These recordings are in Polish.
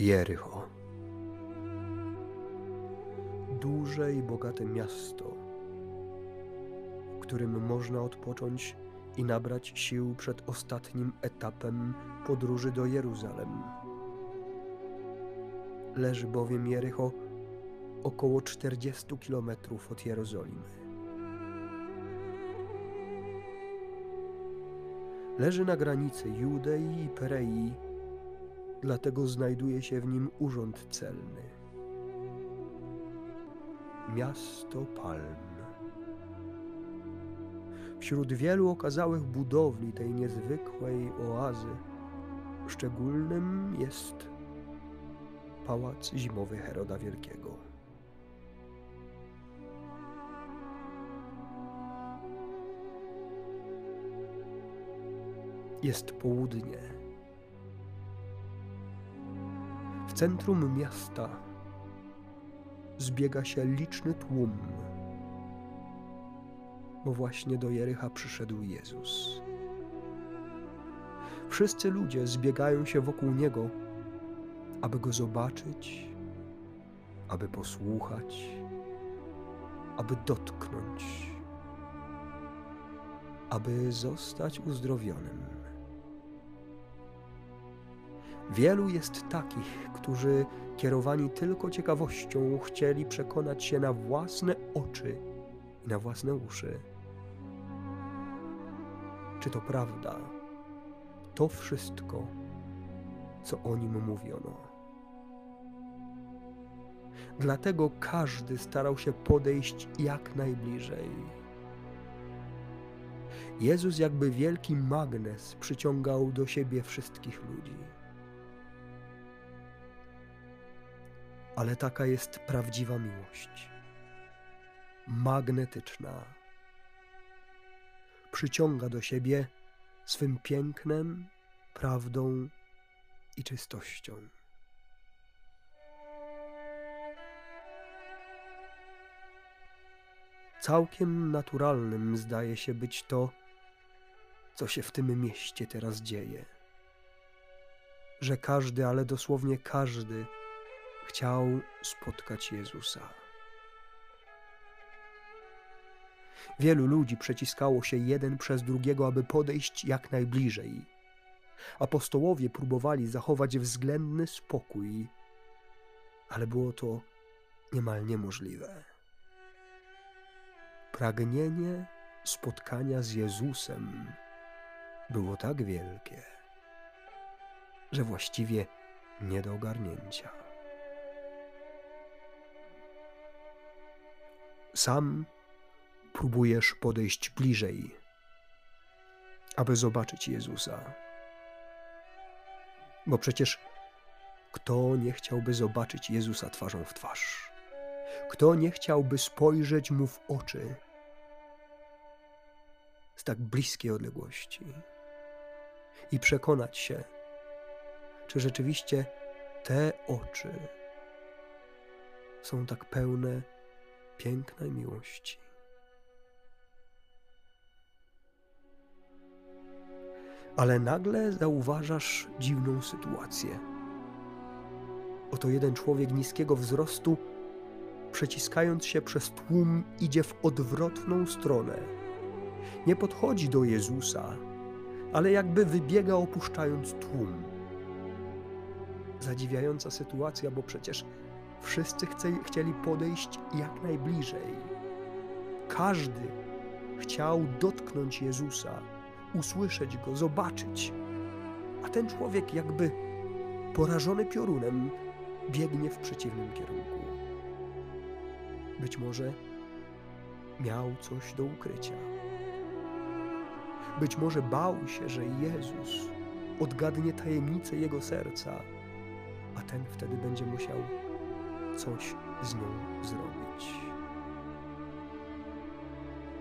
Jericho. Duże i bogate miasto, w którym można odpocząć i nabrać sił przed ostatnim etapem podróży do Jeruzalem. Leży bowiem Jericho około 40 kilometrów od Jerozolimy. Leży na granicy Judei i Perei, dlatego znajduje się w nim urząd celny. Miasto Palm. Wśród wielu okazałych budowli tej niezwykłej oazy, szczególnym jest pałac zimowy Heroda Wielkiego. Jest południe. W centrum miasta zbiega się liczny tłum, bo właśnie do Jericha przyszedł Jezus. Wszyscy ludzie zbiegają się wokół Niego, aby Go zobaczyć, aby posłuchać, aby dotknąć, aby zostać uzdrowionym. Wielu jest takich, którzy kierowani tylko ciekawością chcieli przekonać się na własne oczy i na własne uszy. Czy to prawda? To wszystko, co o nim mówiono. Dlatego każdy starał się podejść jak najbliżej. Jezus, jakby wielki magnes, przyciągał do siebie wszystkich ludzi. Ale taka jest prawdziwa miłość. Magnetyczna. Przyciąga do siebie swym pięknem, prawdą i czystością. Całkiem naturalnym zdaje się być to, co się w tym mieście teraz dzieje. Że każdy, ale dosłownie każdy, chciał spotkać Jezusa. Wielu ludzi przeciskało się jeden przez drugiego, aby podejść jak najbliżej. Apostołowie próbowali zachować względny spokój, ale było to niemal niemożliwe. Pragnienie spotkania z Jezusem było tak wielkie, że właściwie nie do ogarnięcia. Sam próbujesz podejść bliżej, aby zobaczyć Jezusa. Bo przecież kto nie chciałby zobaczyć Jezusa twarzą w twarz? Kto nie chciałby spojrzeć mu w oczy z tak bliskiej odległości i przekonać się, czy rzeczywiście te oczy są tak pełne pięknej miłości? Ale nagle zauważasz dziwną sytuację. Oto jeden człowiek niskiego wzrostu, przeciskając się przez tłum, idzie w odwrotną stronę. Nie podchodzi do Jezusa, ale jakby wybiega opuszczając tłum. Zadziwiająca sytuacja, bo przecież wszyscy chcieli podejść jak najbliżej. Każdy chciał dotknąć Jezusa usłyszeć go, zobaczyć. A ten człowiek, jakby porażony piorunem, biegnie w przeciwnym kierunku. Być może miał coś do ukrycia. Być może bał się, że Jezus odgadnie tajemnicę jego serca, a ten wtedy będzie musiał coś z nią zrobić.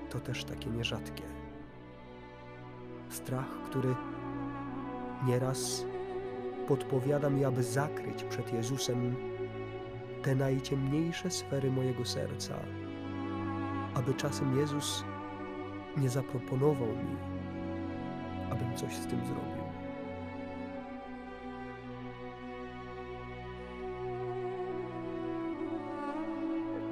To też takie nierzadkie strach, który nieraz podpowiada mi, aby zakryć przed Jezusem te najciemniejsze sfery mojego serca, aby czasem Jezus nie zaproponował mi, abym coś z tym zrobił.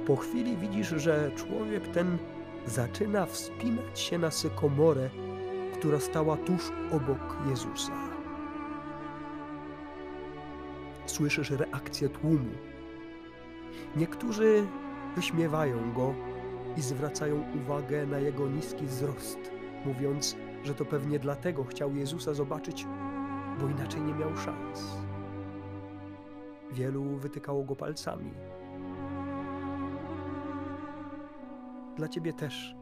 Po chwili widzisz, że człowiek ten zaczyna wspinać się na sykomorę, która stała tuż obok Jezusa. Słyszysz reakcję tłumu. Niektórzy wyśmiewają go i zwracają uwagę na jego niski wzrost, mówiąc, że to pewnie dlatego chciał Jezusa zobaczyć, bo inaczej nie miał szans. Wielu wytykało go palcami. Dla ciebie też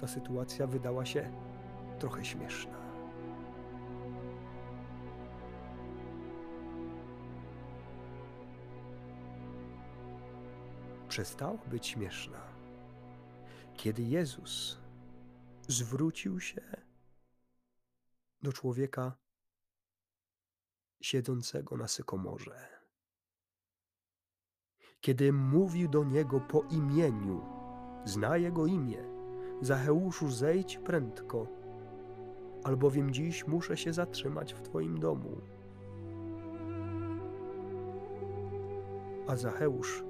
ta sytuacja wydała się trochę śmieszna. Przestała być śmieszna, kiedy Jezus zwrócił się do człowieka siedzącego na sykomorze. Kiedy mówił do niego po imieniu, zna jego imię, Zacheuszu, zejdź prędko, albowiem dziś muszę się zatrzymać w Twoim domu. A Zacheusz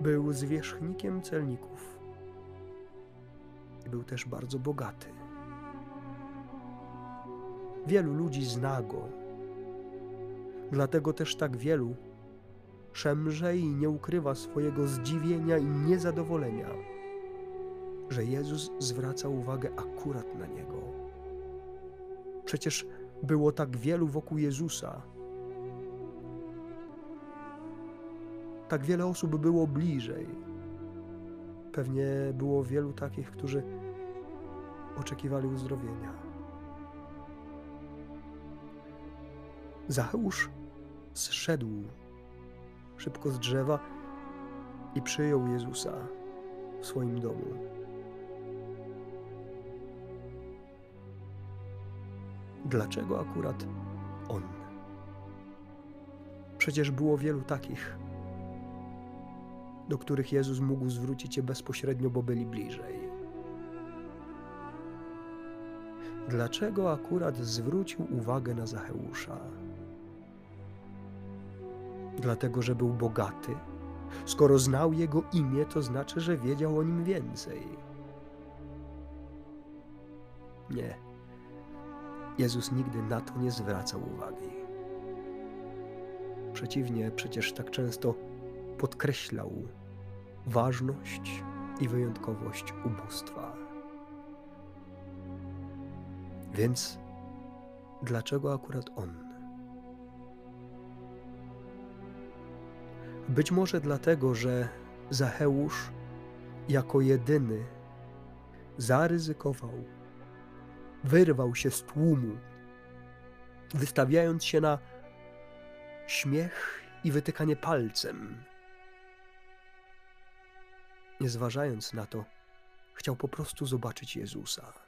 był zwierzchnikiem celników i był też bardzo bogaty. Wielu ludzi zna go, dlatego też tak wielu szemrze i nie ukrywa swojego zdziwienia i niezadowolenia, że Jezus zwraca uwagę akurat na niego. Przecież było tak wielu wokół Jezusa. Tak wiele osób było bliżej. Pewnie było wielu takich, którzy oczekiwali uzdrowienia. Zacheusz zszedł szybko z drzewa i przyjął Jezusa w swoim domu. Dlaczego akurat on? Przecież było wielu takich, do których Jezus mógł zwrócić się bezpośrednio, bo byli bliżej. Dlaczego akurat zwrócił uwagę na Zacheusza? Dlatego, że był bogaty. Skoro znał jego imię, to znaczy, że wiedział o nim więcej. Nie. Jezus nigdy na to nie zwracał uwagi. Przeciwnie, przecież tak często podkreślał ważność i wyjątkowość ubóstwa. Więc dlaczego akurat on? Być może dlatego, że Zacheusz jako jedyny zaryzykował, wyrwał się z tłumu, wystawiając się na śmiech i wytykanie palcem. Nie zważając na to, chciał po prostu zobaczyć Jezusa.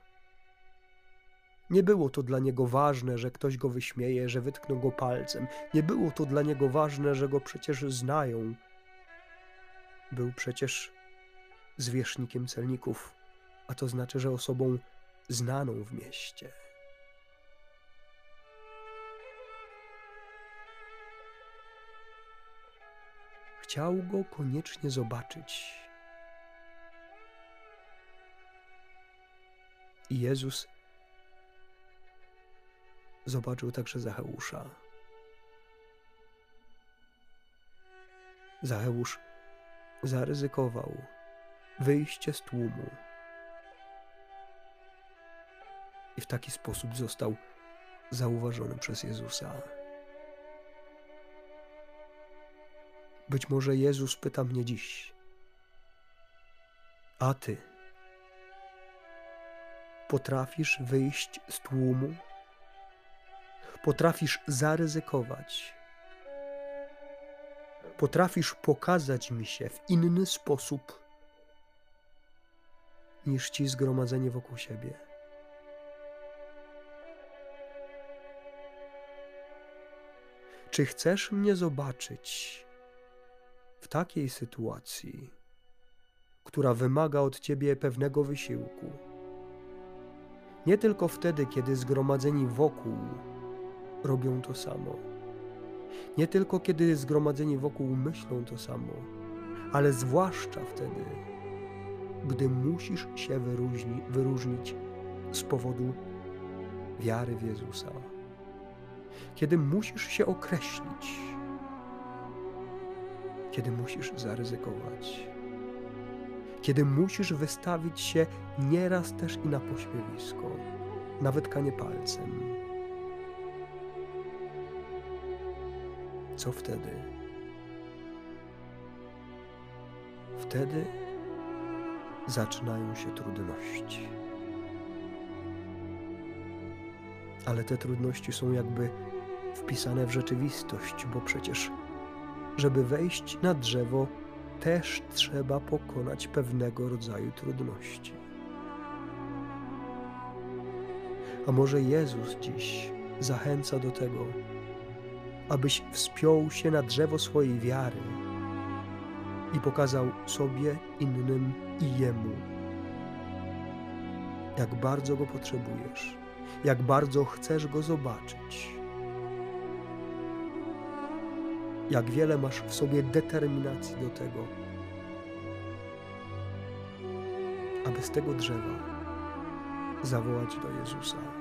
Nie było to dla niego ważne, że ktoś go wyśmieje, że wytkną go palcem. Nie było to dla niego ważne, że go przecież znają. Był przecież zwierzchnikiem celników, a to znaczy, że osobą znaną w mieście. Chciał go koniecznie zobaczyć. I Jezus zobaczył także Zacheusza. Zacheusz zaryzykował wyjście z tłumu i w taki sposób został zauważony przez Jezusa. Być może Jezus pyta mnie dziś, a ty potrafisz wyjść z tłumu? Potrafisz zaryzykować. Potrafisz pokazać mi się w inny sposób niż ci zgromadzenie wokół siebie. Czy chcesz mnie zobaczyć w takiej sytuacji, która wymaga od ciebie pewnego wysiłku? Nie tylko wtedy, kiedy zgromadzeni wokół robią to samo. Nie tylko kiedy zgromadzeni wokół myślą to samo, ale zwłaszcza wtedy, gdy musisz się wyróżni, wyróżnić z powodu wiary w Jezusa. Kiedy musisz się określić, kiedy musisz zaryzykować, kiedy musisz wystawić się nieraz też i na pośmiewisko, nawet kanie palcem. Co wtedy? Wtedy zaczynają się trudności. Ale te trudności są jakby wpisane w rzeczywistość, bo przecież, żeby wejść na drzewo, też trzeba pokonać pewnego rodzaju trudności. A może Jezus dziś zachęca do tego, abyś wspiął się na drzewo swojej wiary i pokazał sobie, innym i Jemu, jak bardzo Go potrzebujesz, jak bardzo chcesz Go zobaczyć, jak wiele masz w sobie determinacji do tego, aby z tego drzewa zawołać do Jezusa.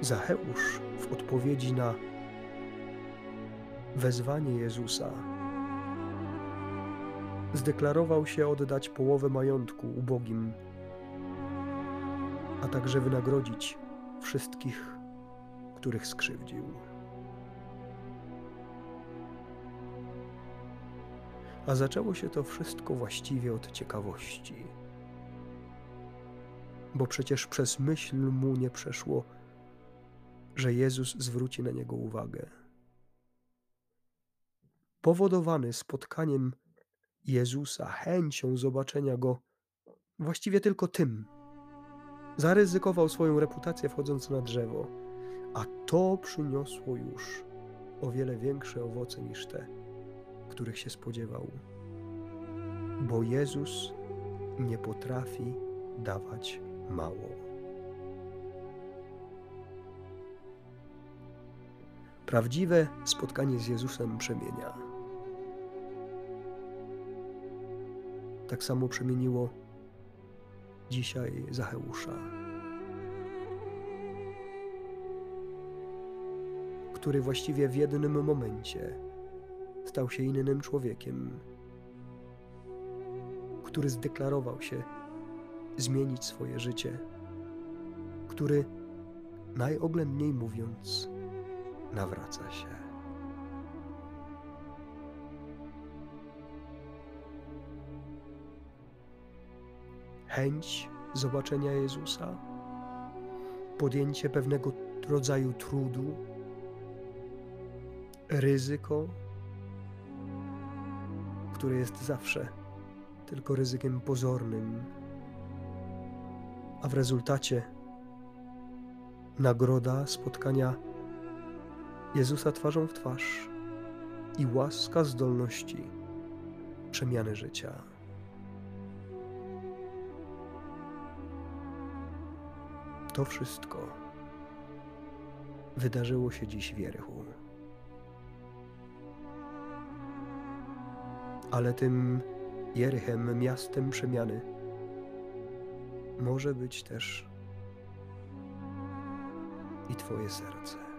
Zacheusz w odpowiedzi na wezwanie Jezusa zdeklarował się oddać połowę majątku ubogim, a także wynagrodzić wszystkich, których skrzywdził. A zaczęło się to wszystko właściwie od ciekawości, bo przecież przez myśl mu nie przeszło, że Jezus zwróci na niego uwagę. Powodowany spotkaniem Jezusa, chęcią zobaczenia go, właściwie tylko tym, zaryzykował swoją reputację wchodząc na drzewo, a to przyniosło już o wiele większe owoce niż te, których się spodziewał. Bo Jezus nie potrafi dawać mało. Prawdziwe spotkanie z Jezusem przemienia. Tak samo przemieniło dzisiaj Zacheusza, który właściwie w jednym momencie stał się innym człowiekiem, który zdeklarował się zmienić swoje życie, który najoględniej mówiąc, nawraca się. Chęć zobaczenia Jezusa, podjęcie pewnego rodzaju trudu, ryzyko, które jest zawsze tylko ryzykiem pozornym, a w rezultacie nagroda spotkania Jezusa twarzą w twarz i łaska zdolności przemiany życia. To wszystko wydarzyło się dziś w Jerychu. Ale tym Jerychem, miastem przemiany, może być też i Twoje serce.